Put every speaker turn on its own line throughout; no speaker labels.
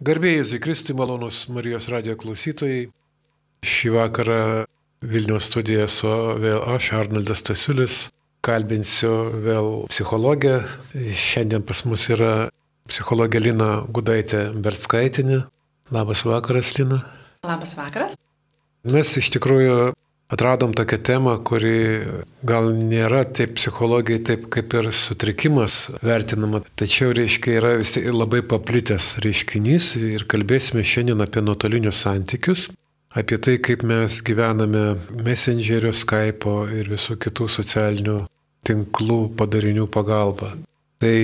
Garbėjai Zikristui malonus Marijos radio klausytojai. Šį vakarą Vilnius studijoje su vėl aš, Arnoldas Tasiulis, kalbinsiu vėl psichologę. Šiandien pas mus yra psichologė Lina Gudaitė Bertskaitinė. Labas vakaras, Lina.
Labas vakaras.
Mes iš tikrųjų atradom tokią temą, kuri gal nėra taip psichologijai, taip kaip ir sutrikimas vertinama, tačiau reiškia yra vis tiek labai paplitęs reiškinys ir kalbėsime šiandien apie nuotolinius santykius, apie tai, kaip mes gyvename Messengerio, Skype'o ir visų kitų socialinių tinklų padarinių pagalba. Tai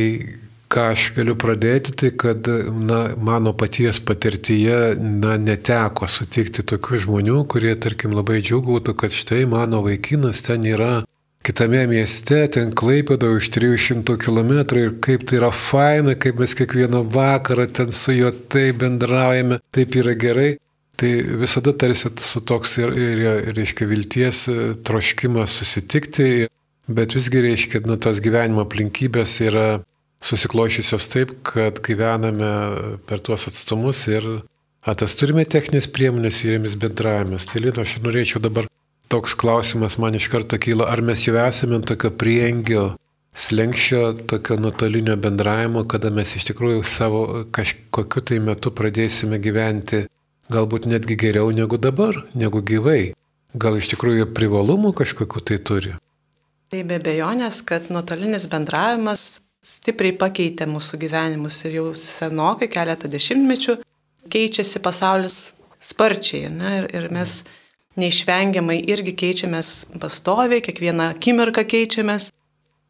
ką aš galiu pradėti, tai kad na, mano paties patirtyje na, neteko sutikti tokių žmonių, kurie, tarkim, labai džiugautų, kad štai mano vaikinas ten yra kitame mieste, ten klaipėdo už 300 km ir kaip tai yra faina, kaip mes kiekvieną vakarą ten su juo taip bendraujame, taip yra gerai. Tai visada tarsi su toks ir, ir, reiškia vilties troškimas susitikti, bet visgi reiškia, na, tos gyvenimo aplinkybės yra susiklošysios taip, kad gyvename per tuos atstumus ir atas turime techninės priemonės ir jomis bendravimas. Tai Lina, aš norėčiau dabar toks klausimas man iš karto kyla, ar mes jau esame tokio priengio slengščio, tokio nuotolinio bendravimo, kada mes iš tikrųjų savo kažkokiu tai metu pradėsime gyventi galbūt netgi geriau negu dabar, negu gyvai. Gal iš tikrųjų privalumų kažkokiu tai turi?
Tai be bejonės, kad nuotolinis bendravimas stipriai pakeitė mūsų gyvenimus ir jau senokai, keletą dešimtmečių, keičiasi pasaulis sparčiai. Ne? Ir, ir mes neišvengiamai irgi keičiamės pastoviai, kiekvieną akimirką keičiamės.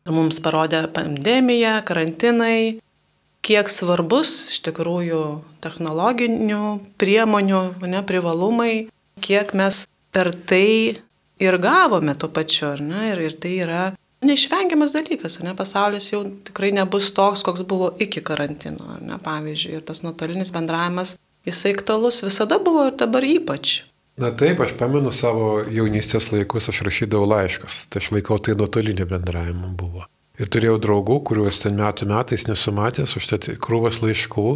Mums parodė pandemija, karantinai, kiek svarbus iš tikrųjų technologinių priemonių, ne, privalumai, kiek mes per tai ir gavome tuo pačiu, ne, ir, ir tai yra neišvengiamas dalykas, ne, pasaulis jau tikrai nebus toks, koks buvo iki karantino, ne, pavyzdžiui, ir tas nuotolinis bendravimas, jisai aktualus visada buvo ir dabar ypač.
Na taip, aš pamenu savo jaunystės laikus, aš rašydavau laiškus, tai aš laikau tai nuotolinį bendravimą buvo. Ir turėjau draugų, kuriuos ten metų metais nesumatęs, užtat krūvas laiškų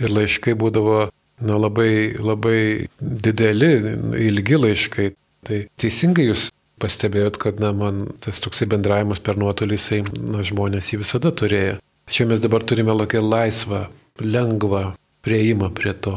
ir laiškai būdavo na, labai, labai dideli, ilgi laiškai. Tai teisingai jūs pastebėjot, kad na, man tas toksai bendravimas per nuotolį, jisai, na, žmonės jį visada turėjo. Čia mes dabar turime tokią laisvą, lengvą prieimą prie to.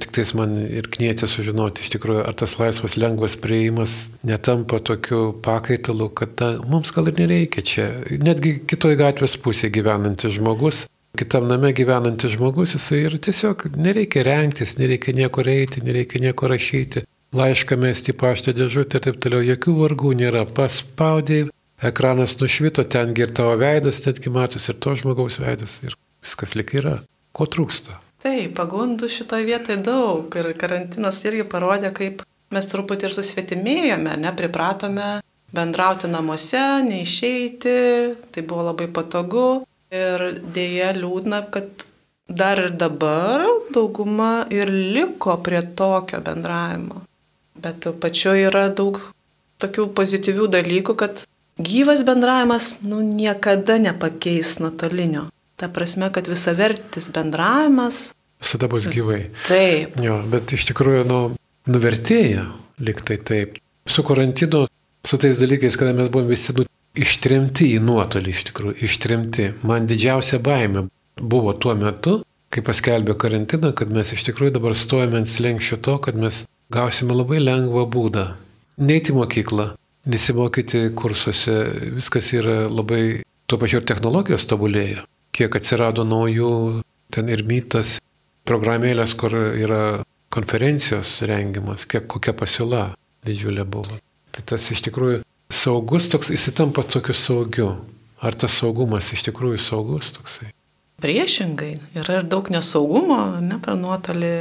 Tik tais man ir knietė sužinoti, iš tikrųjų, ar tas laisvas, lengvas prieimas netampa tokiu pakaitalu, kad ta, mums gal ir nereikia čia. Netgi kitoje gatvės pusėje gyvenantis žmogus, kitam name gyvenantis žmogus, jisai ir tiesiog nereikia renktis, nereikia nieko reiti, nereikia nieko rašyti laišką mesti paštą dėžutę ir taip toliau, jokių vargų nėra. Paspaudėjai, ekranas nušvito, ten ir tavo veidas, netgi matus ir to žmogaus veidas ir viskas lik yra. Ko trūksta?
Taip, pagundų šitoje vietoje daug ir karantinas irgi parodė, kaip mes truputį ir susvetimėjome, nepripratome bendrauti namuose, neišeiti, tai buvo labai patogu ir dėja liūdna, kad dar ir dabar dauguma ir liko prie tokio bendravimo. Bet pačiu yra daug tokių pozityvių dalykų, kad gyvas bendravimas nu, niekada nepakeis nuotolinio. Ta prasme, kad visavertis bendravimas.
Visada bus gyvai.
Taip.
Jo, bet iš tikrųjų, nu, nuvertėja liktai taip. Su karantinu, su tais dalykais, kada mes buvom visi nu, ištrimti į nuotolį, iš tikrųjų, ištrimti. Man didžiausia baime buvo tuo metu, kai paskelbė karantiną, kad mes iš tikrųjų dabar stojame ant slengščio to, kad mes gausime labai lengvą būdą. Neiti į mokyklą, nesimokyti kursuose, viskas yra labai, tuo pačiu ir technologijos tobulėja. Kiek atsirado naujų, ten ir mytas, programėlės, kur yra konferencijos rengimas, kiek kokia pasiūla didžiulė buvo. Tai tas iš tikrųjų saugus toks įsitampa tokiu saugiu. Ar tas saugumas iš tikrųjų saugus toksai?
Priešingai, yra ir daug nesaugumo, ne per nuotolį,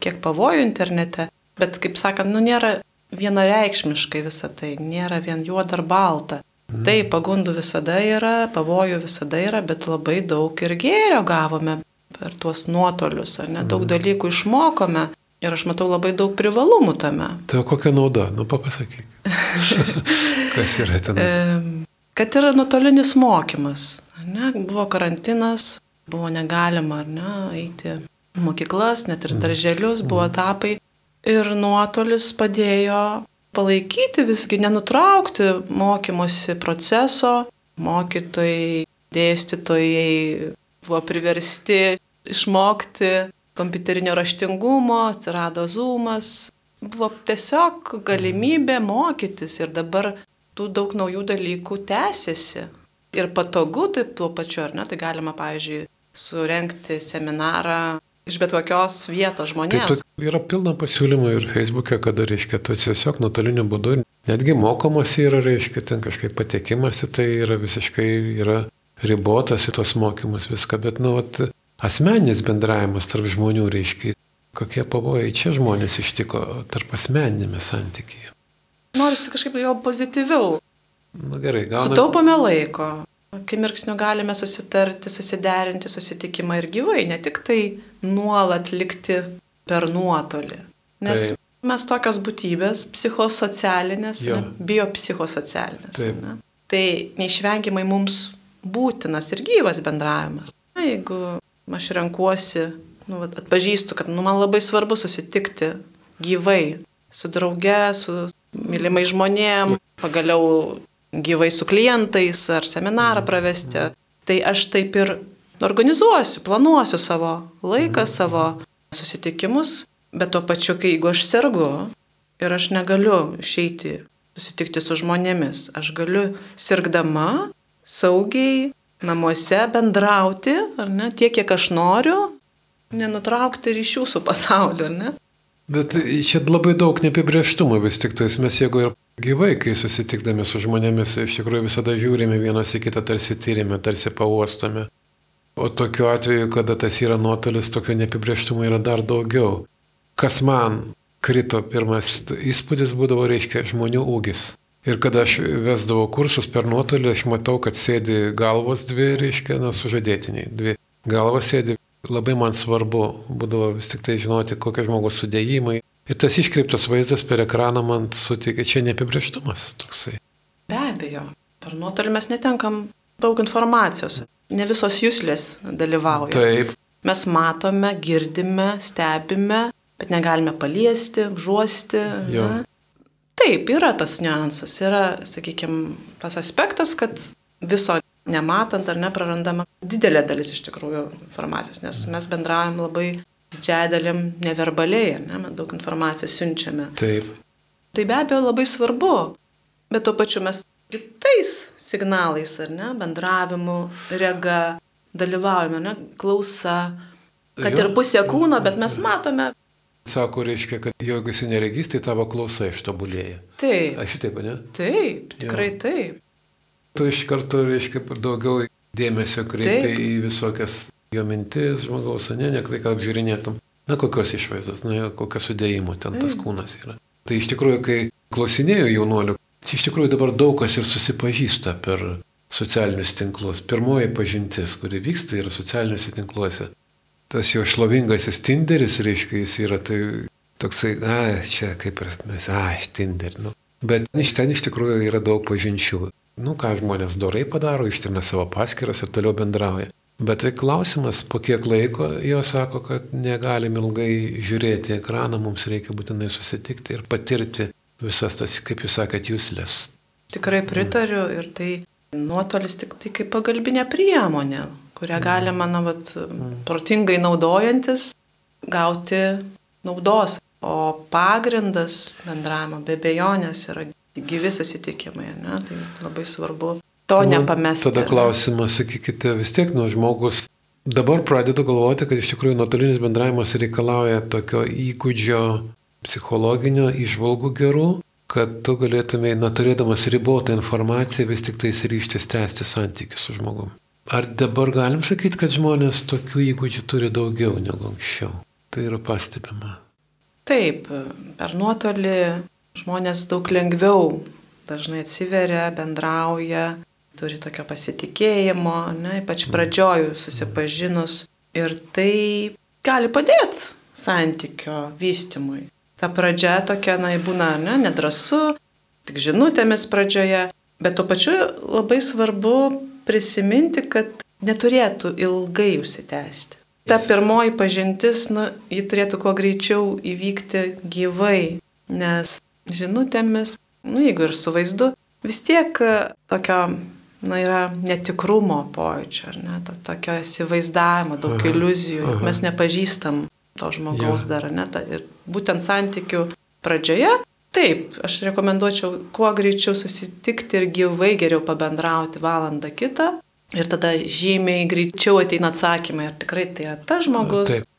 kiek pavojų internete. Bet, kaip sakant, nu nėra vienareikšmiškai visą tai, nėra vien juoda ar balta. Mm. Tai pagundų visada yra, pavojų visada yra, bet labai daug ir gėrio gavome per tuos nuotolius, ar ne, daug mm. dalykų išmokome ir aš matau labai daug privalumų tame.
Tai kokia nauda, nu papasakyk. Kas yra ten?
Kad yra nuotolinis mokymas. Ne? Buvo karantinas, buvo negalima, ar ne, eiti mokyklas, net ir darželius, buvo etapai. Ir nuotolis padėjo palaikyti visgi, nenutraukti mokymosi proceso. Mokytojai, dėstytojai buvo priversti išmokti kompiuterinio raštingumo, atsirado zoomas, buvo tiesiog galimybė mokytis ir dabar tų daug naujų dalykų tęsiasi. Ir patogu taip tuo pačiu, ar ne, tai galima, pavyzdžiui, surenkti seminarą iš bet kokios vietos žmonėms.
Tai yra pilna pasiūlymų ir Facebook'e, kada, reiškia, tu tiesiog nuotoliniu būdu, netgi mokomas yra, reiškia, ten kažkaip patekimas į tai yra visiškai yra ribotas į tos mokymus viską, bet, nu, vat, asmeninis bendravimas tarp žmonių, reiškia, kokie pavojai čia žmonės ištiko tarp asmeninėme santykyje.
Norisi kažkaip gal pozityviau.
Na gerai, gal.
Sutaupome laiko. Akimirksniu galime susitarti, susiderinti susitikimą ir gyvai, ne tik tai nuolat likti per nuotolį. Nes Taip. mes tokios būtybės, psichosocialinės, ne, biopsichosocialinės. Ne? Tai neišvengiamai mums būtinas ir gyvas bendravimas. Na, jeigu aš renkuosi, nu, atpažįstu, kad nu, man labai svarbu susitikti gyvai su drauge, su mylimai žmonėm, pagaliau gyvai su klientais ar seminarą pravesti, tai aš taip ir organizuosiu, planuosiu savo laiką, savo susitikimus, bet tuo pačiu, kai jeigu aš sergu ir aš negaliu išeiti susitikti su žmonėmis, aš galiu sirgdama saugiai namuose bendrauti, ar ne, tiek, kiek aš noriu, nenutraukti ryšių su pasauliu, ar ne?
Bet čia labai daug neapibrieštumo vis tik tais mes jeigu ir gyvai, kai susitikdami su žmonėmis, iš tikrųjų visada žiūrime vienas į kitą, tarsi tyrime, tarsi pauostome. O tokiu atveju, kada tas yra nuotolis, tokio neapibrieštumo yra dar daugiau. Kas man krito pirmas įspūdis būdavo, reiškia, žmonių ūgis. Ir kada aš vesdavau kursus per nuotolį, aš matau, kad sėdi galvos dvi, reiškia, na, sužadėtiniai. Dvi galvos sėdi labai man svarbu būdavo vis tik tai žinoti, kokie žmogus sudėjimai. Ir tas iškreiptas vaizdas per ekraną man suteikia, čia neapibrieštumas toksai.
Be abejo, per nuotolį mes netenkam daug informacijos, ne visos jūslės dalyvauja.
Taip.
Mes matome, girdime, stebime, bet negalime paliesti, žuosti. Taip, yra tas niuansas, yra, sakykime, tas aspektas, kad viso nematant ar neprarandama didelė dalis iš tikrųjų informacijos, nes mes bendraujam labai didžiąją dalim neverbaliai, ne, mes daug informacijos siunčiame.
Taip.
Tai be abejo labai svarbu, bet tuo pačiu mes kitais signalais, ar ne, bendravimu, rega, dalyvaujame, ne, klausa, kad jo. ir pusė kūno, bet mes matome.
Sako, reiškia, kad jeigu esi neregys, tai tavo klausa ištobulėja.
Taip.
Aš šitaip, ne?
Taip, tikrai jo. taip
tu iš karto, reiškia, daugiau dėmesio kreipi į visokias jo mintis, žmogaus, ne, ne tai, ką apžiūrinėtum. Na, kokios išvaizdos, na, kokio sudėjimo ten tas kūnas yra. Tai iš tikrųjų, kai klausinėjau jaunuolių, iš tikrųjų dabar daug kas ir susipažįsta per socialinius tinklus. Pirmoji pažintis, kuri vyksta, yra socialiniuose tinkluose. Tas jo šlovingasis Tinderis, reiškia, jis yra tai toksai, na, čia kaip ir mes, a, Tinder, nu. Bet iš ten iš tikrųjų yra daug pažinčių nu ką žmonės dorai padaro, ištrina savo paskiras ir toliau bendrauja. Bet tai klausimas, po kiek laiko jo sako, kad negalim ilgai žiūrėti ekraną, mums reikia būtinai susitikti ir patirti visas tas, kaip jūs sakėt, jūslės.
Tikrai pritariu ir tai nuotolis tik tai kaip pagalbinė priemonė, kurią mm. galima, na, vat, mm. protingai naudojantis, gauti naudos. O pagrindas bendravimo be bejonės yra gyvi susitikimai, ne? tai labai svarbu to nu, nepamesti.
Tada klausimas, sakykite, vis tiek nuo žmogus dabar pradedu galvoti, kad iš tikrųjų nuotolinis bendravimas reikalauja tokio įgūdžio psichologinio išvalgų gerų, kad tu galėtumai, na, turėdamas ribotą informaciją, vis tik tais ryštis tęsti santykių su žmogum. Ar dabar galim sakyti, kad žmonės tokių įgūdžių turi daugiau negu anksčiau? Tai yra pastebima.
Taip, per nuotolį žmonės daug lengviau dažnai atsiveria, bendrauja, turi tokio pasitikėjimo, ne, ypač pradžiojų susipažinus. Ir tai gali padėti santykio vystimui. Ta pradžia tokia, na, būna ne, nedrasu, tik žinutėmis pradžioje, bet tuo pačiu labai svarbu prisiminti, kad neturėtų ilgai užsitęsti. ta pirmoji pažintis, nu, ji turėtų kuo greičiau įvykti gyvai, nes žinutėmis, nu, jeigu ir su vaizdu, vis tiek e, tokio, na, yra netikrumo pojūčio, ar ne, to, tokio įsivaizdavimo, daug aha, iliuzijų, aha. mes nepažįstam to žmogaus ja. dar, ne, ta, ir būtent santykių pradžioje Taip, aš rekomenduočiau kuo greičiau susitikti ir gyvai geriau pabendrauti valandą kitą. Ir tada žymiai greičiau ateina atsakymai, ar tikrai tai yra tas žmogus, Taip.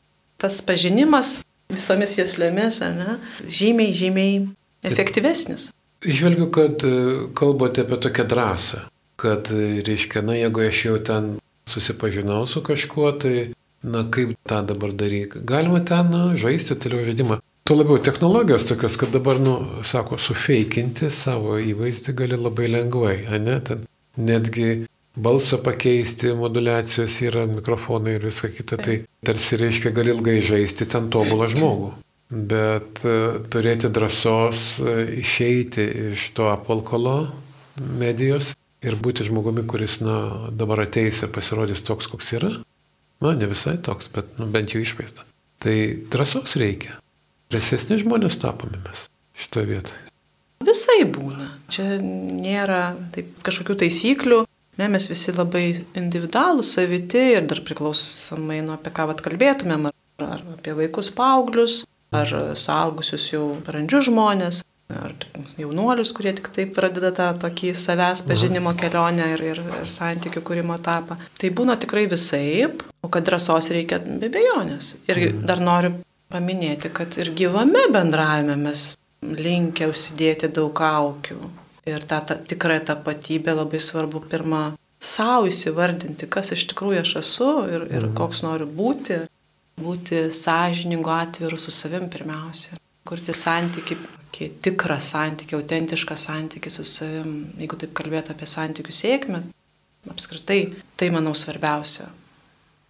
tas pažinimas visomis jaslėmis, ar ne, žymiai, žymiai efektyvesnis.
Išvelgiu, kad e, kalbate apie tokią drąsą, kad, e, reiškia, na, jeigu aš jau ten susipažinau su kažkuo, tai, na, kaip tą dabar daryti. Galima ten na, žaisti toliau žaidimą. Tuo labiau technologijos tokios, kad dabar, nu, sako, sufeikinti savo įvaizdį gali labai lengvai, ne? Ten netgi balsą pakeisti, modulacijos yra mikrofonai ir visa kita, tai tarsi reiškia gali ilgai žaisti ten tobulą žmogų. Bet uh, turėti drąsos uh, išeiti iš to apalkolo medijos ir būti žmogumi, kuris, na, dabar ateis ir pasirodys toks, koks yra. Na, ne visai toks, bet nu, bent jau išvaizda. Tai drąsos reikia. Drąsesni žmonės tapome mes šitoje vietoje.
Visai būna. Čia nėra taip, kažkokių taisyklių. Ne, mes visi labai individualūs, saviti ir dar priklausomai nuo apie ką vat kalbėtumėm, ar, ar apie vaikus, paauglius, ar suaugusius jau brandžius žmonės, ar jaunuolius, kurie tik taip pradeda tą tokį savęs pažinimo kelionę ir, ir, ir santykių kūrimo etapą. Tai būna tikrai visaip, o kad drąsos reikia be bejonės. Ir dar noriu paminėti, kad ir gyvame bendravime mes linkę užsidėti daug kaukių. Ir tą ta, tikrąją tapatybę labai svarbu pirmą savo įsivardinti, kas iš tikrųjų aš esu ir, ir mhm. koks noriu būti. Būti sąžiningu atviru su savim pirmiausia. Kurti santyki, tikrą santyki, autentišką santyki su savim. Jeigu taip kalbėtų apie santykių sėkmę, apskritai, tai manau svarbiausia.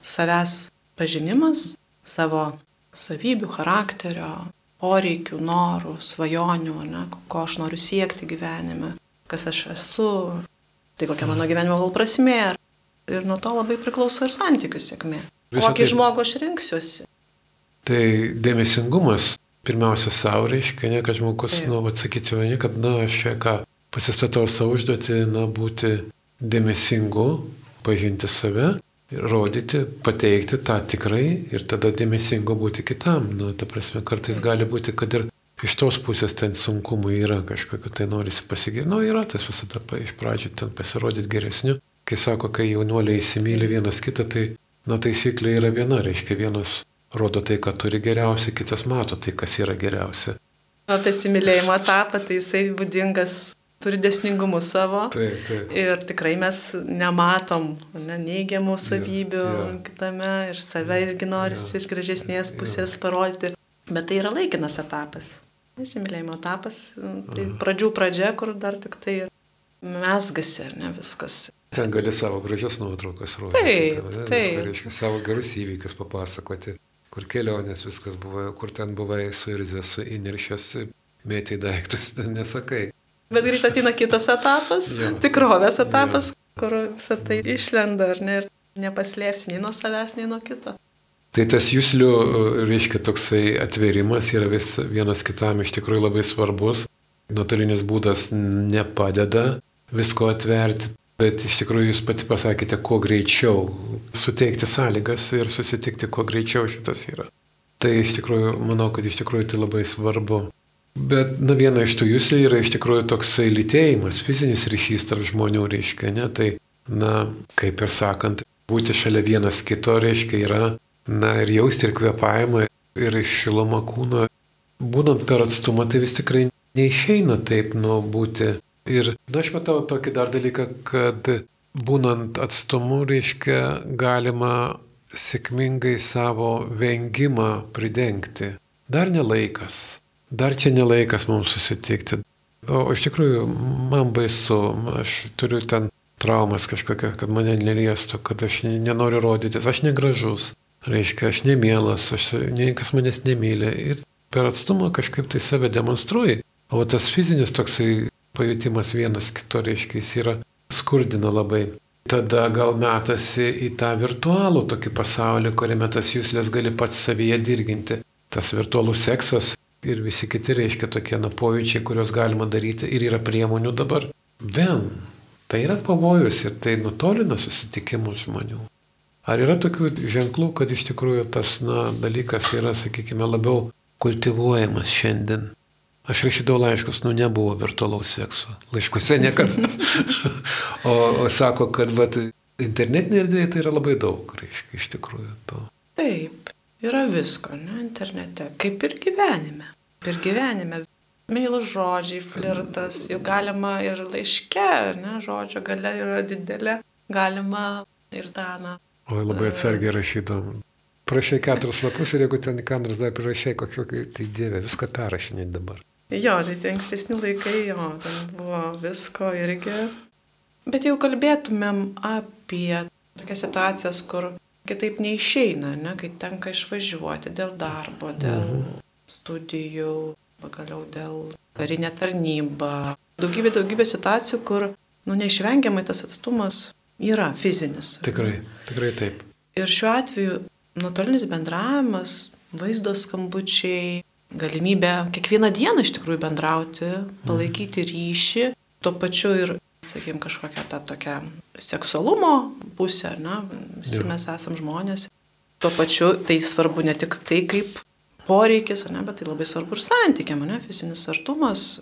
Savęs pažinimas, savo savybių, charakterio, poreikių, norų, svajonių, ne, ko aš noriu siekti gyvenime, kas aš esu, tai kokia mano gyvenimo gal prasmė. Ir nuo to labai priklauso ir santykių sėkmė. Kokį tai... žmogų aš rinksiuosi.
Tai dėmesingumas pirmiausia savo reiškia, ne, kad žmogus, Taip. nu, atsakyčiau, ne, kad, na, aš čia ką, pasistatau savo užduotį, na, būti dėmesingu, pažinti save rodyti, pateikti tą tikrai ir tada dėmesingo būti kitam. Nu, ta prasme, kartais gali būti, kad ir iš tos pusės ten sunkumų yra kažkokio, tai norisi pasigirti. Nu, yra tas visada iš pradžių ten pasirodyti geresniu. Kai sako, kai jaunuoliai įsimylė vienas kitą, tai, na, taisyklė yra viena, reiškia vienas rodo tai, ką turi geriausia, kitas mato tai, kas yra geriausia.
O apie įsimylėjimo etapą, tai jisai būdingas turi desningumus savo.
Taip, taip.
Ir tikrai mes nematom ne, neigiamų savybių ja, ja. kitame ir save irgi norisi ja. iš gražesnės pusės ja. parodyti. Bet tai yra laikinas etapas. Įsimylėjimo etapas, tai Aha. pradžių pradžia, kur dar tik tai mesgasi, ar ne viskas.
Ten gali savo gražias nuotraukas rodyti.
Taip, ten, taip.
Viską, reiškia, savo gerus įvykius papasakoti, kur kelionės viskas buvo, kur ten buvai suirzęs, suiniršęs, mėtai daiktus, nesakai.
Bet greit ateina kitas etapas, ja. tikrovės etapas, ja. kur visą tai išlenda, ar ne, ir nepaslėpsi nei nuo savęs, nei nuo kito.
Tai tas jūslių, reiškia, toksai atverimas yra vis vienas kitam iš tikrųjų labai svarbus. Nuotolinis būdas nepadeda visko atverti, bet iš tikrųjų jūs pati pasakėte, kuo greičiau suteikti sąlygas ir susitikti, kuo greičiau šitas yra. Tai iš tikrųjų, manau, kad iš tikrųjų tai labai svarbu. Bet, na, viena iš tų jūsų yra iš tikrųjų toksai lytėjimas, fizinis ryšys tarp žmonių, reiškia, ne, tai, na, kaip ir sakant, būti šalia vienas kito, reiškia, yra, na, ir jausti ir kvepavimą, ir šilumą kūno. Būnant per atstumą, tai vis tikrai neišeina taip, nu, būti. Ir, na, aš matau tokį dar dalyką, kad būnant atstumu, reiškia, galima sėkmingai savo vengimą pridengti. Dar nelaikas dar čia nelaikas mums susitikti. O iš tikrųjų, man baisu, aš turiu ten traumas kažkokia, kad mane neliestų, kad aš nenoriu rodytis, aš negražus, reiškia, aš nemielas, aš niekas manęs nemylė. Ir per atstumą kažkaip tai save demonstruoji. O tas fizinis toksai pajutimas vienas kito, reiškia, jis yra skurdina labai. tada gal metasi į tą virtualų tokį pasaulį, kuriame tas jūslės gali pats savyje dirginti. Tas virtualus seksas ir visi kiti reiškia tokie na pojūčiai, kuriuos galima daryti ir yra priemonių dabar. Vien, tai yra pavojus ir tai nutolina susitikimus žmonių. Ar yra tokių ženklų, kad iš tikrųjų tas na, dalykas yra, sakykime, labiau kultivuojamas šiandien? Aš rašydavau laiškus, nu nebuvo virtualaus sekso. Laiškuose niekada. o, o sako, kad vat, internetinė erdvė tai yra labai daug, reiškia, iš tikrųjų to.
Taip, yra visko, ne, internete, kaip ir gyvenime. Ir gyvenime. Meilus žodžiai, flirtas, jau galima ir laiške, ne, žodžio gale yra didelė, galima ir dana.
O labai atsargiai rašydom. Prašai keturis lapus ir jeigu ten ką nors dar prirašai, kokio, tai dieve, viską perrašinai dabar.
Jo, tai tie ankstesni laikai, jo, ten buvo visko irgi. Bet jau kalbėtumėm apie tokias situacijas, kur kitaip neišeina, ne, kai tenka išvažiuoti dėl darbo, dėl mhm. studijų, pagaliau dėl karinė tarnyba. Daugybė, daugybė situacijų, kur, nu, neišvengiamai tas atstumas yra fizinis.
Tikrai, tikrai taip.
Ir šiuo atveju nuotolinis bendravimas, vaizdo skambučiai, galimybę kiekvieną dieną iš tikrųjų bendrauti, palaikyti ryšį, tuo pačiu ir, sakykime, kažkokią tą tokią seksualumo pusę, na, visi mes esam žmonės. Tuo pačiu tai svarbu ne tik tai kaip poreikis, ne, bet tai labai svarbu ir santykiam, ne, fizinis artumas.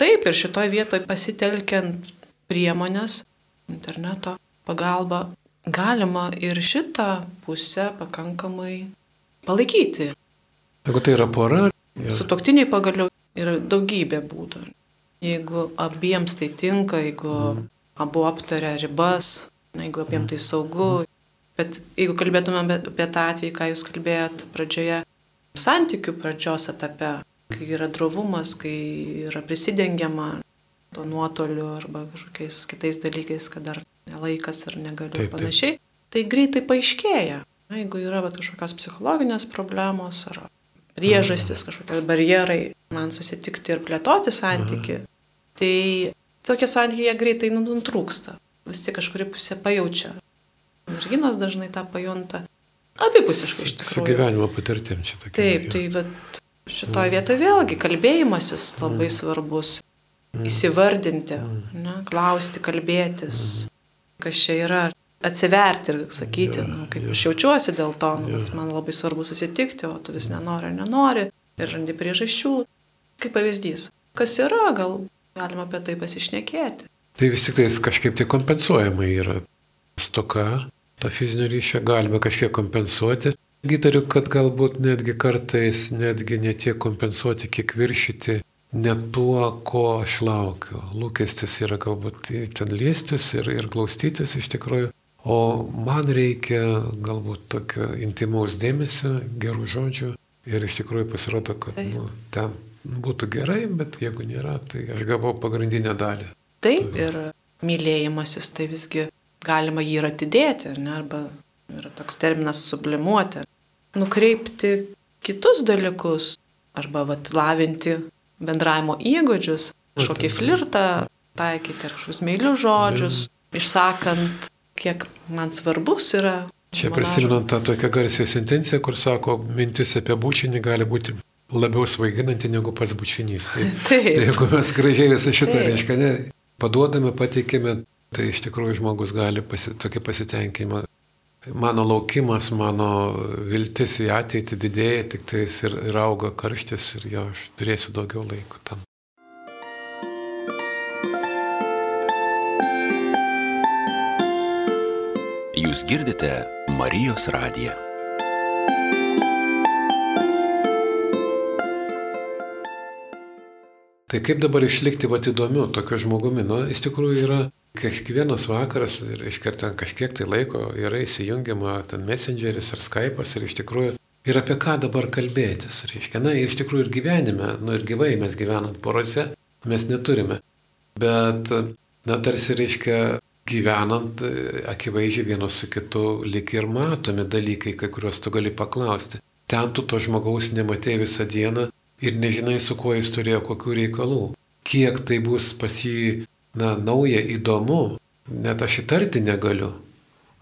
Taip, ir šitoj vietoje pasitelkiant priemonės, interneto pagalba, galima ir šitą pusę pakankamai palaikyti.
Jeigu tai yra pora,
Ja. Sutoktiniai pagaliau yra daugybė būdų. Jeigu abiems tai tinka, jeigu mm. abu aptaria ribas, jeigu abiems mm. tai saugu. Bet jeigu kalbėtume apie tą atvejį, ką jūs kalbėjot pradžioje, santykių pradžios etape, kai yra drovumas, kai yra prisidengiama to nuotoliu arba kažkokiais kitais dalykais, kad dar nelaikas ir negaliu taip, ir panašiai, taip. tai greitai paaiškėja. Na, jeigu yra va, kažkokios psichologinės problemos ar priežastis, kažkokie barjerai man susitikti ir plėtoti santyki, tai tokie santykiai greitai nu, nutrūksta. Vis tik kažkuri pusė pajaučia. Merginos dažnai tą pajunta. Abipusiškai iš tikrųjų.
Su gyvenimo patirtim čia tokia.
Taip, tai vat, šitoje mm. vietoje vėlgi kalbėjimasis labai mm. svarbus. Mm. Įsivardinti, mm. ne, klausti, kalbėtis, mm. kas čia yra, atsiverti ir sakyti, ja, nu, kaip ja. aš jaučiuosi dėl to, nu, man labai svarbu susitikti, o tu vis nenori nenori ir randi priežasčių. Kaip pavyzdys, kas yra, gal galima apie tai pasišnekėti.
Tai vis tik tai kažkaip tai kompensuojama yra stoka, tą fizinio ryšio galima kažkiek kompensuoti. Gitariu, kad galbūt netgi kartais netgi ne tiek kompensuoti, kiek viršyti ne tuo, ko aš laukiu. Lūkestis yra galbūt ten liestis ir, ir glaustytis iš tikrųjų. O man reikia galbūt tokio intimaus dėmesio, gerų žodžių ir iš tikrųjų pasirodo, kad tai. nu, ten būtų gerai, bet jeigu nėra, tai aš gavau pagrindinę dalį.
Taip, ir mylėjimasis tai visgi galima jį ir atidėti, ne, arba yra toks terminas sublimuoti, nukreipti kitus dalykus, arba vat, lavinti bendravimo įgūdžius, kažkokį flirtą, taikyti kažkokius meilius žodžius, išsakant kiek man svarbus yra.
Čia prisimenant tą tokią garsią sentenciją, kur sako, mintis apie bučinį gali būti labiau svaiginanti negu pats bučinys. Tai,
Taip.
tai jeigu mes gražiai visą šitą reiškia, ne, paduodame, pateikime, tai iš tikrųjų žmogus gali pasi, tokį pasitenkinimą. Mano laukimas, mano viltis į ateitį didėja, tik tais ir, ir auga karštis ir jo aš turėsiu daugiau laiko tam.
Jūs girdite Marijos radiją.
Tai kaip dabar išlikti vat įdomiu tokiu žmogumi? Na, iš tikrųjų yra kiekvienas vakaras iškart ten kažkiek tai laiko yra įsijungiama ten messengeris ar skype'as ir iš tikrųjų ir apie ką dabar kalbėtis. Reiškia, na, iš tikrųjų ir gyvenime, nu ir gyvai mes gyvenant porose, mes neturime. Bet, na, tarsi reiškia, gyvenant e, akivaizdžiai vienas su kitu lik ir matomi dalykai, kai kuriuos tu gali paklausti. Ten tu to žmogaus nematėjai visą dieną ir nežinai, su kuo jis turėjo kokių reikalų. Kiek tai bus pas jį, na, nauja, įdomu, net aš įtarti negaliu.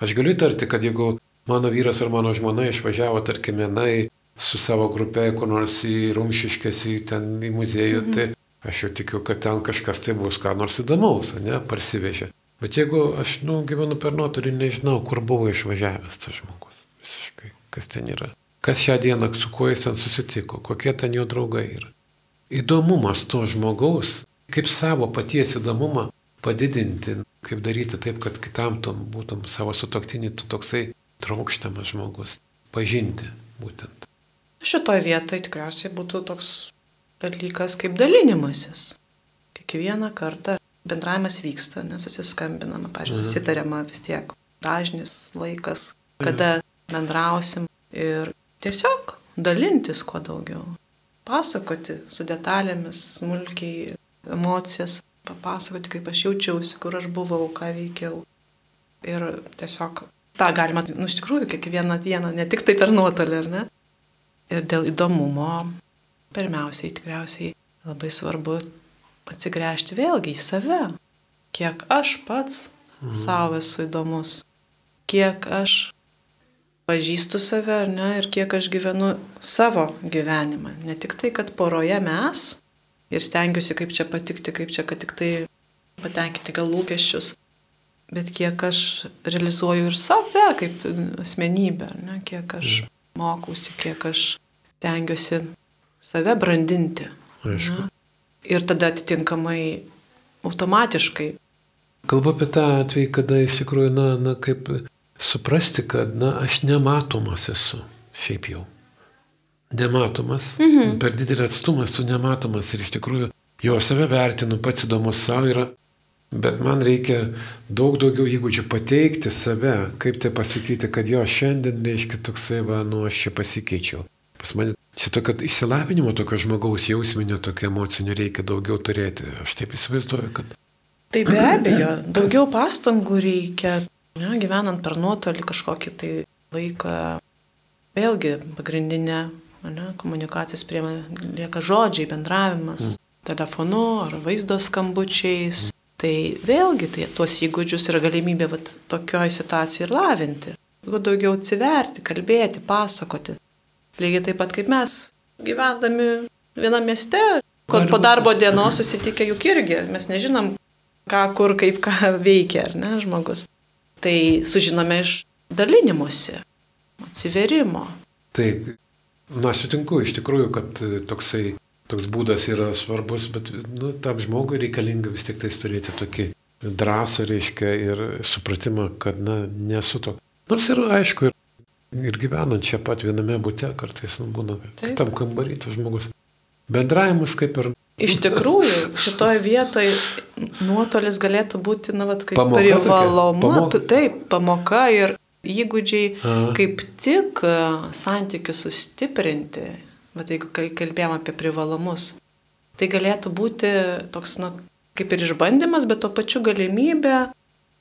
Aš galiu įtarti, kad jeigu mano vyras ar mano žmona išvažiavo, tarkime, na, su savo grupė, kur nors į Rumšiškės, į ten į muziejų, mhm. tai aš jau tikiu, kad ten kažkas tai bus, ką nors įdomaus, ne, parsivežė. Bet jeigu aš, nu, gyvenu per nuotolį, nežinau, kur buvo išvažiavęs tas žmogus. Visiškai, kas ten yra. Kas šią dieną, su kuo jis ten susitiko, kokie ten jo draugai yra. Įdomumas to žmogaus, kaip savo paties įdomumą padidinti, kaip daryti taip, kad kitam tom būtum savo sutoktinį, tu toksai trokštamas žmogus. Pažinti būtent.
Šitoje vietoje tikriausiai būtų toks dalykas kaip dalinimasis. Kiekvieną kartą bendravimas vyksta, nesusiskambinama, pažiūrėjau, mhm. susitariama vis tiek dažnis laikas, kada bendrausim ir tiesiog dalintis kuo daugiau. Pasakoti su detalėmis, smulkiai emocijas, papasakoti, kaip aš jaučiausi, kur aš buvau, ką veikiau. Ir tiesiog tą galima, nu, iš tikrųjų, kiekvieną dieną, ne tik tai per nuotolį, ar ne? Ir dėl įdomumo, pirmiausiai, tikriausiai labai svarbu atsigręžti vėlgi į save. Kiek aš pats mhm. savo esu įdomus, kiek aš pažįstu save, ne, ir kiek aš gyvenu savo gyvenimą. Ne tik tai, kad poroje mes ir stengiuosi kaip čia patikti, kaip čia, kad tik tai patenkinti gal lūkesčius, bet kiek aš realizuoju ir save kaip asmenybę, ne, kiek aš mhm. mokausi, kiek aš stengiuosi save brandinti. Aišku. Ir tada atitinkamai automatiškai.
Kalbu apie tą atvejį, kada iš tikrųjų, na, na, kaip suprasti, kad, na, aš nematomas esu, šiaip jau. Nematomas, mhm. per didelį atstumą esu nematomas ir iš tikrųjų jo save vertinu, pats įdomus savo yra, bet man reikia daug daugiau įgūdžių pateikti save, kaip tai pasakyti, kad jo šiandien reiškia toksai, va, nu, aš čia pasikeičiau. Pas mane šito, kad įsilavinimo tokio žmogaus jausminio, tokio emocinio reikia daugiau turėti. Aš taip įsivaizduoju, kad...
Tai be abejo, daugiau pastangų reikia, ne, gyvenant per nuotolį kažkokį tai laiką. Vėlgi, pagrindinė ne, komunikacijos priemonė lieka žodžiai, bendravimas mm. telefonu ar vaizdo skambučiais. Tai vėlgi tai tuos įgūdžius yra galimybė vat, tokioj situacijai ir lavinti. Daugiau atsiverti, kalbėti, pasakoti. Lygiai taip pat kaip mes, gyvendami viename mieste, kad po darbo dienos susitikę juk irgi, mes nežinom, ką, kur, kaip ką veikia, ar ne, žmogus. Tai sužinome iš dalinimuose, atsiverimo.
Taip, na, sutinku iš tikrųjų, kad toksai, toks būdas yra svarbus, bet nu, tam žmogui reikalinga vis tik tais turėti tokį drąsą, reiškia, ir supratimą, kad, na, nesu toks. Nors ir aišku, ir Ir gyvenant čia pat viename būte, kartais nu, būna kitam kambarį tas žmogus. Bendravimas kaip ir...
Iš tikrųjų, šitoje vietoje nuotolis galėtų būti, na, vat, kaip privaloma, pamoka. taip, pamoka ir įgūdžiai, A. kaip tik santykius sustiprinti, bet jeigu kalbėjom apie privalumus, tai galėtų būti toks, na, kaip ir išbandymas, bet to pačiu galimybė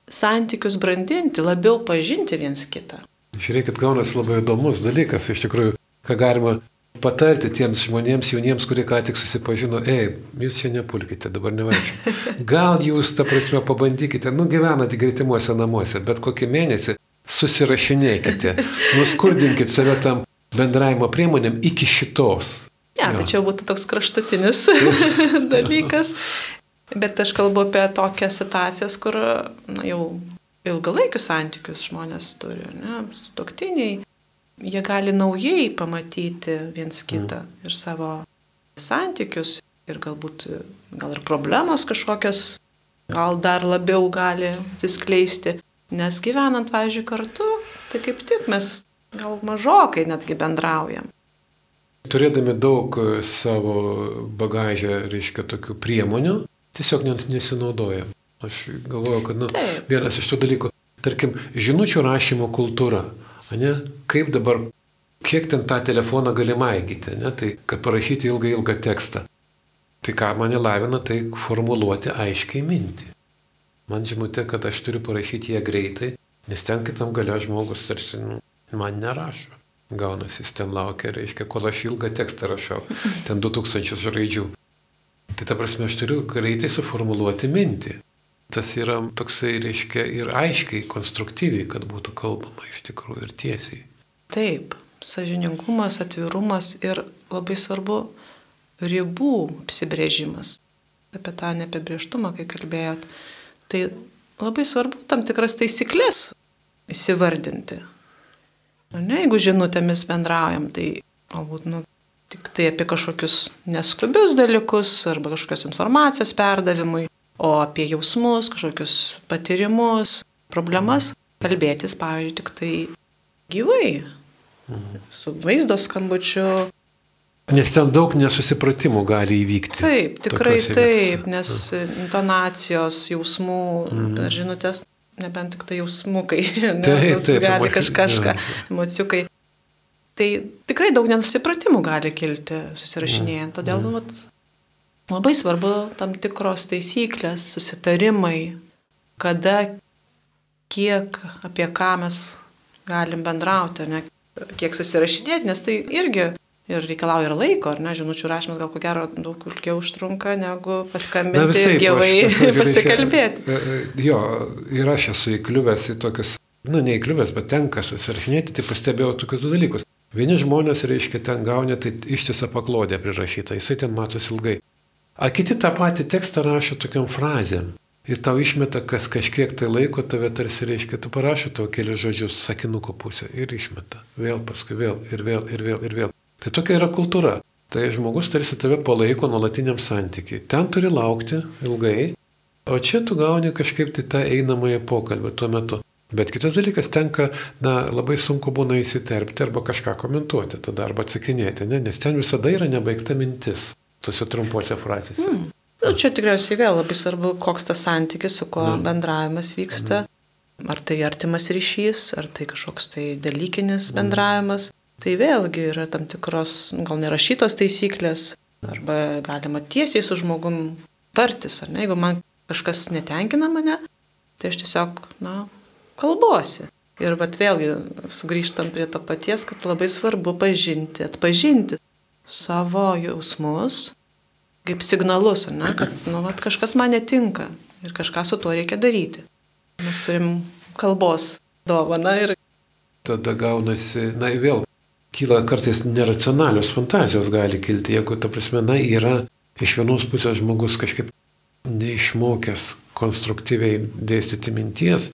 santykius brandinti, labiau pažinti viens kitą.
Žiūrėkit, gaunasi labai įdomus dalykas, iš tikrųjų, ką galima patarti tiems žmonėms, jauniems, kurie ką tik susipažino, ei, jūs čia nepulkite, dabar nevažiuoju. Gal jūs, ta prasme, pabandykite, nu gyvenate greitimuose namuose, bet kokį mėnesį susirašinėkite, nuskurdinkite save tam bendravimo priemonėm iki šitos.
Ne, ja, tai čia būtų toks kraštutinis dalykas. Bet aš kalbu apie tokias situacijas, kur na, jau ilgalaikius santykius žmonės turi, ne, sutoktiniai, jie gali naujai pamatyti viens kitą mm. ir savo santykius ir galbūt gal ir problemos kažkokios, gal dar labiau gali atsiskleisti, nes gyvenant, pavyzdžiui, kartu, tai kaip tik mes gal mažokai netgi bendraujam.
Turėdami daug savo bagažę, reiškia, tokių priemonių, tiesiog net nesinaudojam. Aš galvoju, kad nu, Taip. vienas iš tų dalykų, tarkim, žinučių rašymo kultūra, ne, kaip dabar, kiek ten tą telefoną gali maigyti, ne, tai kad parašyti ilgą ilgą tekstą. Tai ką mane lavina, tai formuluoti aiškiai mintį. Man žinutė, kad aš turiu parašyti ją greitai, nes ten kitam galia žmogus tarsi nu, man nerašo. Gaunasi, jis ten laukia, reiškia, kol aš ilgą tekstą rašau, ten 2000 raidžių. Tai ta prasme, aš turiu greitai suformuluoti mintį. Tas yra toksai, reiškia, ir aiškiai, konstruktyviai, kad būtų kalbama iš tikrųjų ir tiesiai.
Taip, sažininkumas, atvirumas ir labai svarbu ribų apsibrėžimas. Apie tą neapibrieštumą, kai kalbėjot. Tai labai svarbu tam tikras taisyklės įsivardinti. Ne, jeigu žinutėmis bendraujam, tai galbūt nu, tik tai apie kažkokius neskubius dalykus arba kažkokios informacijos perdavimui, o apie jausmus, kažkokius patyrimus, problemas kalbėtis, pavyzdžiui, tik tai gyvai, mhm. su vaizdo skambučiu.
Nes ten daug nesusipratimų gali įvykti.
Taip, tikrai taip, vietose. nes intonacijos, jausmų, mhm. žinutės nebent tik tai jausmukai, ne, taip, taip, gali kažką, emociukai. Tai tikrai daug nenusipratimų gali kilti susirašinėjant. Todėl mm. vat, labai svarbu tam tikros taisyklės, susitarimai, kada, kiek, apie ką mes galim bendrauti, ne, kiek susirašinėti, nes tai irgi ir reikalauja ir laiko, ar ne, žinučių rašymas gal ko gero daug ilgiau užtrunka negu paskambinti Na, visai, ir gyvai pasikalbėti.
E, e, jo, ir aš esu įkliuvęs į tokius, nu, neįkliuvęs, bet tenka susirašinėti, tai pastebėjau tokius du dalykus. Vieni žmonės, reiškia, ten gauna tai ištisą paklodę prirašytą, jisai ten matosi ilgai. A kiti tą patį tekstą rašo tokiam frazėm. Ir tau išmeta, kas kažkiek tai laiko tave tarsi reiškia, tu parašai tavo kelius žodžius sakinuko pusę ir išmeta. Vėl paskui vėl ir vėl ir vėl ir vėl. Tai tokia yra kultūra. Tai žmogus tarsi tave palaiko nuolatiniam santykiai. Ten turi laukti ilgai, o čia tu gauni kažkaip tai tą einamąją pokalbį tuo metu. Bet kitas dalykas, tenka, na, labai sunku būna įsiterpti arba kažką komentuoti, tada arba atsakinėti, ne? nes ten visada yra nebaigta mintis, tuose trumpuose frazėse. Mm.
Nu, čia tikriausiai vėl labai svarbu, koks tas santykis, su kuo mm. bendravimas vyksta. Mm. Ar tai artimas ryšys, ar tai kažkoks tai dalykinis mm. bendravimas. Tai vėlgi yra tam tikros, gal nerašytos taisyklės, arba galima tiesiai su žmogum tartis, ar ne, jeigu man kažkas netenkina mane, tai aš tiesiog, na, kalbuosi. Ir vat vėlgi sugrįžtam prie to paties, kad labai svarbu pažinti, atpažinti savo jausmus kaip signalus, ne, kad, nu, vat kažkas man netinka ir kažką su tuo reikia daryti. Mes turim kalbos dovaną ir
tada gaunasi, na vėl, kyla kartais neracionalios fantazijos gali kilti, jeigu, ta prasme, na, yra iš vienos pusės žmogus kažkaip neišmokęs konstruktyviai dėstyti minties,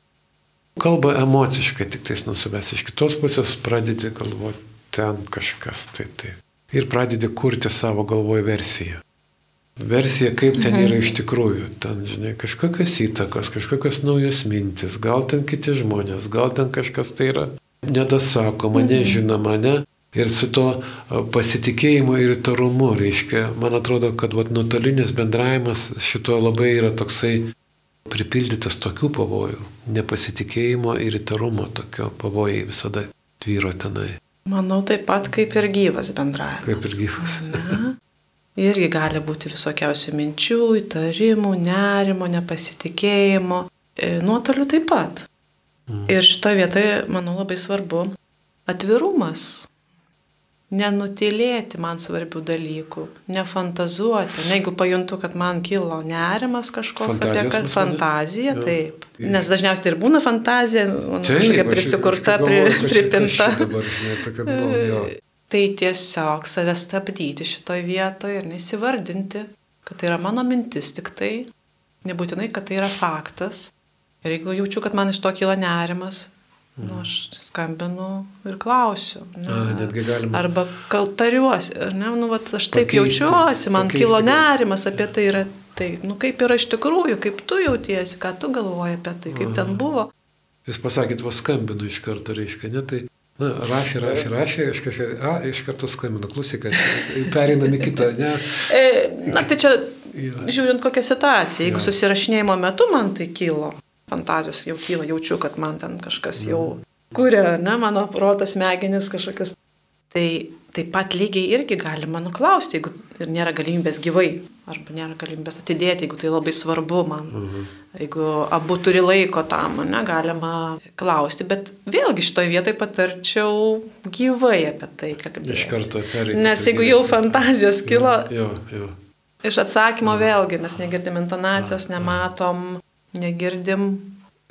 kalba emociškai tik tais nusivės, iš kitos pusės pradedi galvoti ten kažkas tai tai. Ir pradedi kurti savo galvoje versiją. Versija, kaip ten mhm. yra iš tikrųjų. Ten, žinai, kažkokios įtakos, kažkokios naujos mintis, gal ten kiti žmonės, gal ten kažkas tai yra nedasakoma, mhm. nežinoma, ne. Ir su to pasitikėjimu ir įtarumu, reiškia, man atrodo, kad vat, nuotolinis bendravimas šito labai yra toksai pripildytas tokių pavojų. Nepasitikėjimo ir įtarumo tokio pavojai visada tvyro tenai.
Manau, taip pat kaip ir gyvas bendravimas.
Kaip ir gyvas.
Na, irgi gali būti visokiausių minčių, įtarimų, nerimo, nepasitikėjimo. E, nuotoliu taip pat. Mm. Ir šitoje vietoje, manau, labai svarbu atvirumas nenutilėti man svarbių dalykų, nefantazuoti. Ne, jeigu pajuntu, kad man kilo nerimas kažkoks Fantazijos apie kad fantazija, jau, taip. Nes dažniausiai ir būna fantazija, kažkokia prisikurta, pri, pripinta. Dabar, žinai, tokia, nu, tai tiesiog save stabdyti šitoj vietoje ir nesivardinti, kad tai yra mano mintis tik tai, nebūtinai, kad tai yra faktas. Ir jeigu jaučiu, kad man iš to kyla nerimas, Nu, mhm. aš skambinu ir klausiu. Ne,
A, netgi galima.
Arba kaltariuosi, ne, nu, vat, aš taip pakeisti, jaučiuosi, man pakeisti, kilo nerimas apie tai yra tai, nu, kaip yra iš tikrųjų, kaip tu jautiesi, ką tu galvoji apie tai, kaip Aha. ten buvo.
Jūs pasakėt, va skambinu iš karto, reiškia, ne tai, na, rašė, rašė, rašė, iš, kažkai, a, iš karto skambinu, klausyk, pereinam į kitą, ne.
E, na, tai čia, žiūrint kokią situaciją, jeigu ja. susirašinėjimo metu man tai kilo, fantazijos jau kyla, jaučiu, kad man ten kažkas jau mhm. kuria, ne, mano protas, smegenis kažkokias. Tai taip pat lygiai irgi galima nuklausti, jeigu ir nėra galimybės gyvai, arba nėra galimybės atidėti, jeigu tai labai svarbu man. Mhm. Jeigu abu turi laiko tam, ne, galima klausti, bet vėlgi šitoje vietoje patarčiau gyvai apie tai kalbėti.
Iš karto perėti.
Nes jeigu jau fantazijos kilo,
jo, jo.
iš atsakymo vėlgi mes negirdim intonacijos, nematom negirdim.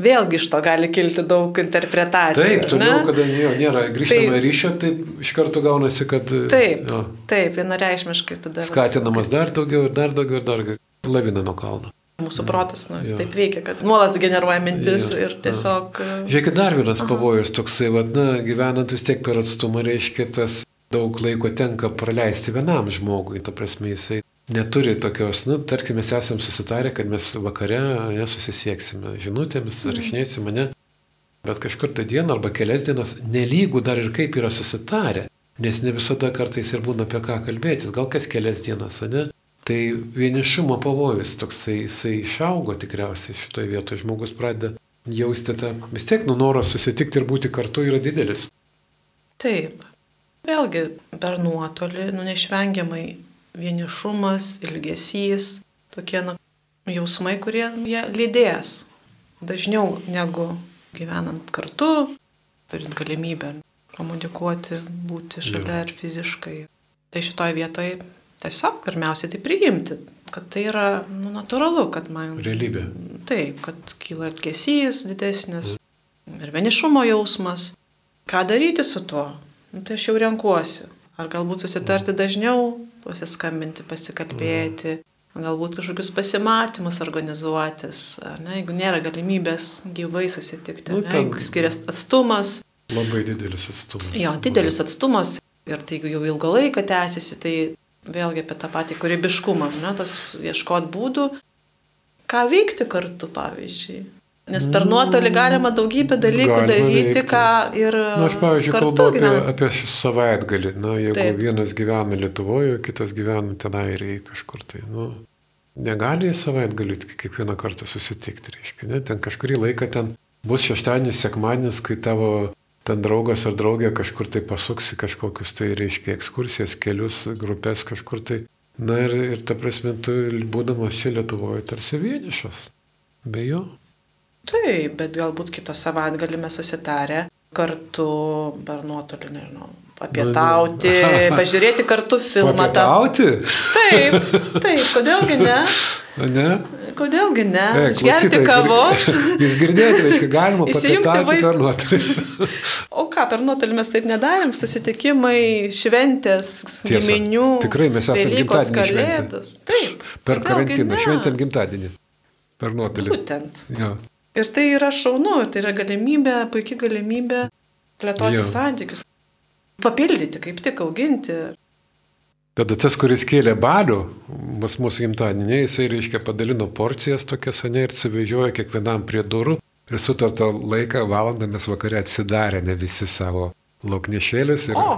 Vėlgi iš to gali kilti daug interpretacijų.
Taip, kada jo, nėra grįžtamo
Taip.
ryšio, taip iš karto gaunasi, kad
Taip,
jo,
taip, vienareišmiškai tada.
skatinamas dar daugiau ir dar daugiau ir dar daugiau. Lavina nuo kalno.
Mūsų protas, nu, jis
Jo.
taip veikia, kad nuolat generuoja mintis
Jo,
ir tiesiog... e,
Žiūrėkit, dar vienas pavojus toksai, vad, na, gyvenant vis tiek per atstumą, reiškia, tas daug laiko tenka praleisti vienam žmogui, to prasme, jisai neturi tokios, na, tarkim, mes esam susitarę, kad mes vakare nesusisieksime žinutėmis, rašinėsime, ne, bet kažkur tą dieną arba kelias dienas, nelygų dar ir kaip yra susitarę, nes ne visada kartais ir būna apie ką kalbėtis, gal kas kelias dienas, ne? Tai vienišumo pavojus toksai, jisai išaugo tikriausiai šitoje vietoje, žmogus pradeda jausti tą, vis tiek, nu, noras susitikti ir būti kartu yra didelis.
Taip. Vėlgi, per nuotolį, nu, neišvengiamai vienišumas, ilgesys, tokie nu, jausmai, kurie jie lydės dažniau negu gyvenant kartu, turint galimybę komunikuoti, būti šalia ir fiziškai. Tai šitoje vietoje tiesiog pirmiausiai tai priimti, kad tai yra nu, natūralu, kad man...
Realybė.
Taip, kad kyla ilgesys didesnis ir vienišumo jausmas. Ką daryti su tuo? Nu, tai aš jau renkuosi. Ar galbūt susitarti dažniau, pasiskambinti, pasikalbėti, galbūt kažkokius pasimatymus organizuotis, ne, jeigu nėra galimybės gyvai susitikti,
Nu,
ne,
ten-
jeigu skiriasi atstumas,
Labai didelis atstumas.
jo, didelis atstumas ir tai jeigu jau ilgą laiką tęsiasi, tai vėlgi apie tą patį kūrybiškumą, ne, tas ieškot būdų, ką veikti kartu, pavyzdžiui. Nes per nuotolį galima daugybę dalykų
Galima
daryti,
veikti.
ką ir
Na, aš, pavyzdžiui, kalbu apie,
gyvenant.
apie savaitgalį. Na, jeigu Taip. Vienas gyvena Lietuvoje, kitas gyvena tenai ir kažkur tai, nu, negali savaitgalį tik kiekvieną kartą susitikti, reiškia, ne? Ten kažkurį laiką ten bus šeštadienis, sekmadienis, kai tavo ten draugas ar draugė kažkur tai pasuksi kažkokius tai, reiškia, ekskursijas, kelius, grupės kažkur tai. Na ir, ir ta prasme, tu būdamas čia Lietuvoje tarsi vienišas. Be jo.
Taip, bet galbūt kitą savaitgalį mes susitarę kartu per nuotolį, nežinau, apietauti, pažiūrėti kartu filmą.
Papietauti?
Taip, taip, kodėlgi ne?
Ne?
Kodėlgi ne?
E,
Išgerti kavos.
Jūs girdėjote, reiškia, galima papietauti per nuotolį.
O ką, per nuotolį mes taip nedarėm, susitikimai, šventės,
Tiesa.
giminių.
Tikrai mes esam
Velykos,
gimtadienį šventę.
Taip.
Per karantiną, šventėm gimtadienį. Per nuotolį.
Būtent.
Jo.
Ir tai yra šaunu, tai yra galimybė, puikia galimybė plėtoti
Jo.
santykius. Papildyti, kaip tik auginti.
Tada tas, kuris kėlė balių, pas mūsų gimtadienį, jisai, reiškia, padalino porcijas tokias, ne, ir suvežiojo kiekvienam prie durų. Ir sutartą laiką, valandą mes vakare atsidarėme visi savo lauknešėlius ir
O!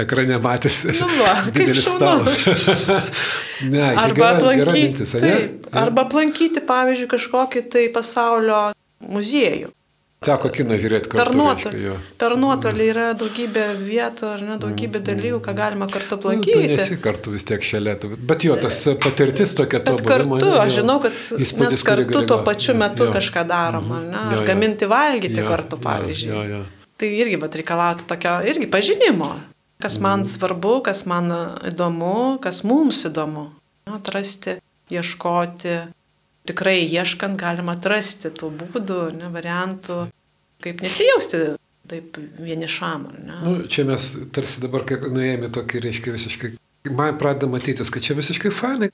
ekrane matėsi
Nu va,
didelis stalas. ne,
Arba
gera, gera
aplankyti,
mintis,
taip, arba aplankyti, pavyzdžiui, kažkokį tai pasaulio muziejų.
Teko kiną žiūrėti
Per
kartu.
nuotolį.
reiškia, jo.
Per nuotolį yra daugybė vietų ar ne, daugybė dalykų, ką galima kartu
Nu,
aplankyti.
nesi kartu vis tiek šalia. Bet jo, tas patirtis tokia to
Bet kartu,
buvimo,
aš
jo,
žinau, kad mes kartu tuo pačiu metu
Jo.
kažką darom, ar ne?
Jo,
Ar
jo.
gaminti valgyti
Jo,
kartu,
jo,
pavyzdžiui.
Jo, jo.
Tai irgi bet reikalautų tokio irgi pažinimo, kas man
Mhm.
svarbu, kas man įdomu, kas mums įdomu. Atrasti, ieškoti. Tikrai ieškant galima atrasti tų būdų, ne, variantų, kaip nesijausti taip vienišam?
Nu, čia mes tarsi dabar kaip nuėjome tokį, reiškia, visiškai, man pradeda matytis, kad čia visiškai fanai.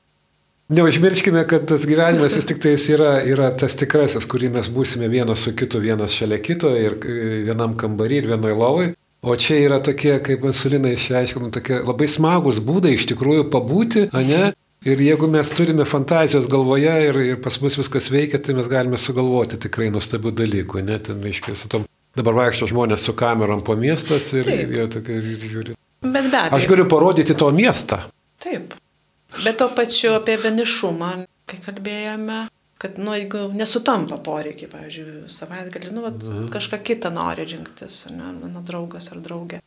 Neužmirškime, kad tas gyvenimas vis tik tais yra, yra tas tikrasis, kurį mes būsime vienas su kitu, vienas šalia kito ir e, vienam kambarį ir vienoj lovai. O čia yra tokie, kaip Masulina išaiškino, tokie labai smagus būdai iš tikrųjų pabūti, o ne? Ir jeigu mes turime fantazijos galvoje ir, ir pas mus viskas veikia, tai mes galime sugalvoti tikrai nuostabių dalykų, net ten, reiškia, su tom. Dabar vaikšto žmonės su kamerom po miestus ir,
Taip.
ir jie tokie ir žiūri.
Bet be abejo.
Aš galiu parodyti to miestą.
Taip. Bet to pačiu apie vienišumą, kai kalbėjome, kad, nu, jeigu nesutampa poreikiai, pavyzdžiui, savaitgalį, nu, vat,
Mhm.
kažką kitą nori rinktis, ne, mano draugas ar draugė,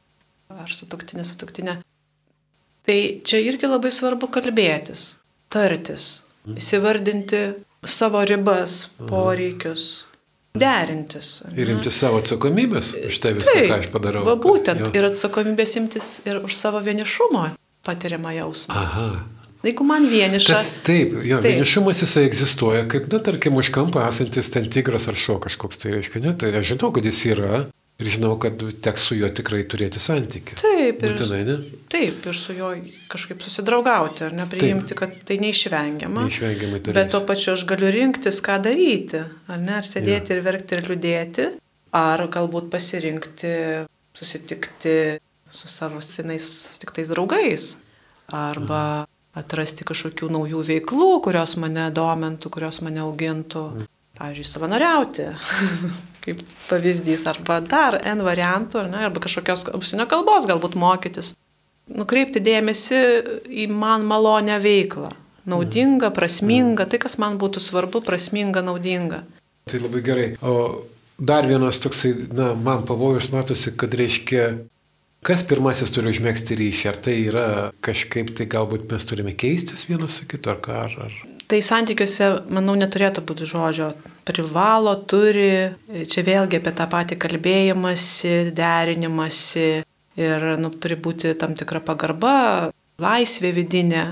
ar sutuktinė, sutuktinė. Tai čia irgi labai svarbu kalbėtis, tartis,
Mhm.
įsivardinti savo ribas, poreikius, derintis. ar
Ir
ne?
imti savo atsakomybės už tai viską, ką aš padarau.
Va būtent.
Jo.
Ir atsakomybės imtis ir už savo vienišumo patiriamą jausmą.
Aha.
Jeigu man vieniša.
Tas taip, jo, taip. vienišumas jisai egzistuoja, kaip, na, tarkim, už kampo esantis ten tigras ar šuo kažkoks, tai reiškia, ne, tai aš žinau, kad jis yra, Ir žinau, kad teks su juo tikrai turėti santykių.
Taip, ir,
Būtinai, ne?
taip, ir su juo kažkaip susidraugauti, ar nepriimti, taip. kad tai neišvengiama.
Neišvengiamai turėti.
Bet tuo pačiu aš galiu rinktis, ką daryti, ar ne, ar sėdėti ja. ir verkti ir liūdėti, ar galbūt pasirinkti, susitikti su savo senais tiktais draugais, arba mhm. atrasti kažkokių naujų veiklų, kurios mane domintų, kurios mane augintų. Mhm. Pavyzdžiui, savanoriauti. kaip pavyzdys, arba dar N variantų, ne, arba kažkokios užsienio kalbos galbūt mokytis. Nukreipti dėmesį į man malonę veiklą. Naudinga, prasminga, tai kas man būtų svarbu, prasminga, naudinga.
Tai labai gerai. O dar vienas toksai, na, man pavojus matosi, kad reiškia, kas pirmasis turi užmėgsti ryšį. Ar tai yra kažkaip, tai galbūt mes turime keistis vienas su kitu, ar ką, ar... ar...
Tai santykiuose, manau, neturėtų būti žodžio privalo, turi, čia vėlgi apie tą patį kalbėjimąsi, derinimąsi ir nu, turi būti tam tikra pagarba, laisvė vidinė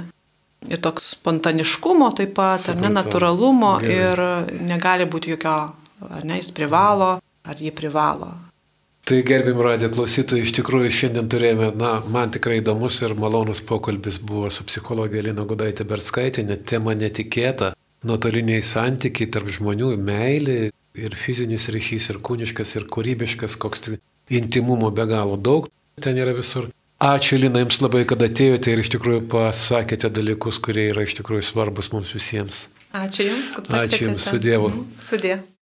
ir toks spontaniškumo taip pat, Supratau. ar ne, natūralumo Gerai. ir negali būti jokio, ar ne, jis privalo, ar jį privalo.
Tai gerbim radio klausytojai, iš tikrųjų šiandien turėjome, na, man tikrai įdomus ir malonus pokalbis buvo su psichologė Lina Gudaitė Berskaitė, net tema netikėta, nuotoliniai santykiai tarp žmonių, meilė ir fizinis ryšys, ir kūniškas, ir kūrybiškas, koks intimumo be galo daug, ten yra visur. Ačiū Lina Jums labai, kad atėjote ir iš tikrųjų pasakėte dalykus, kurie yra iš tikrųjų svarbus mums visiems.
Ačiū Jums, kad
atėjote. Ačiū Jums, su Dievu.
Su Dievu.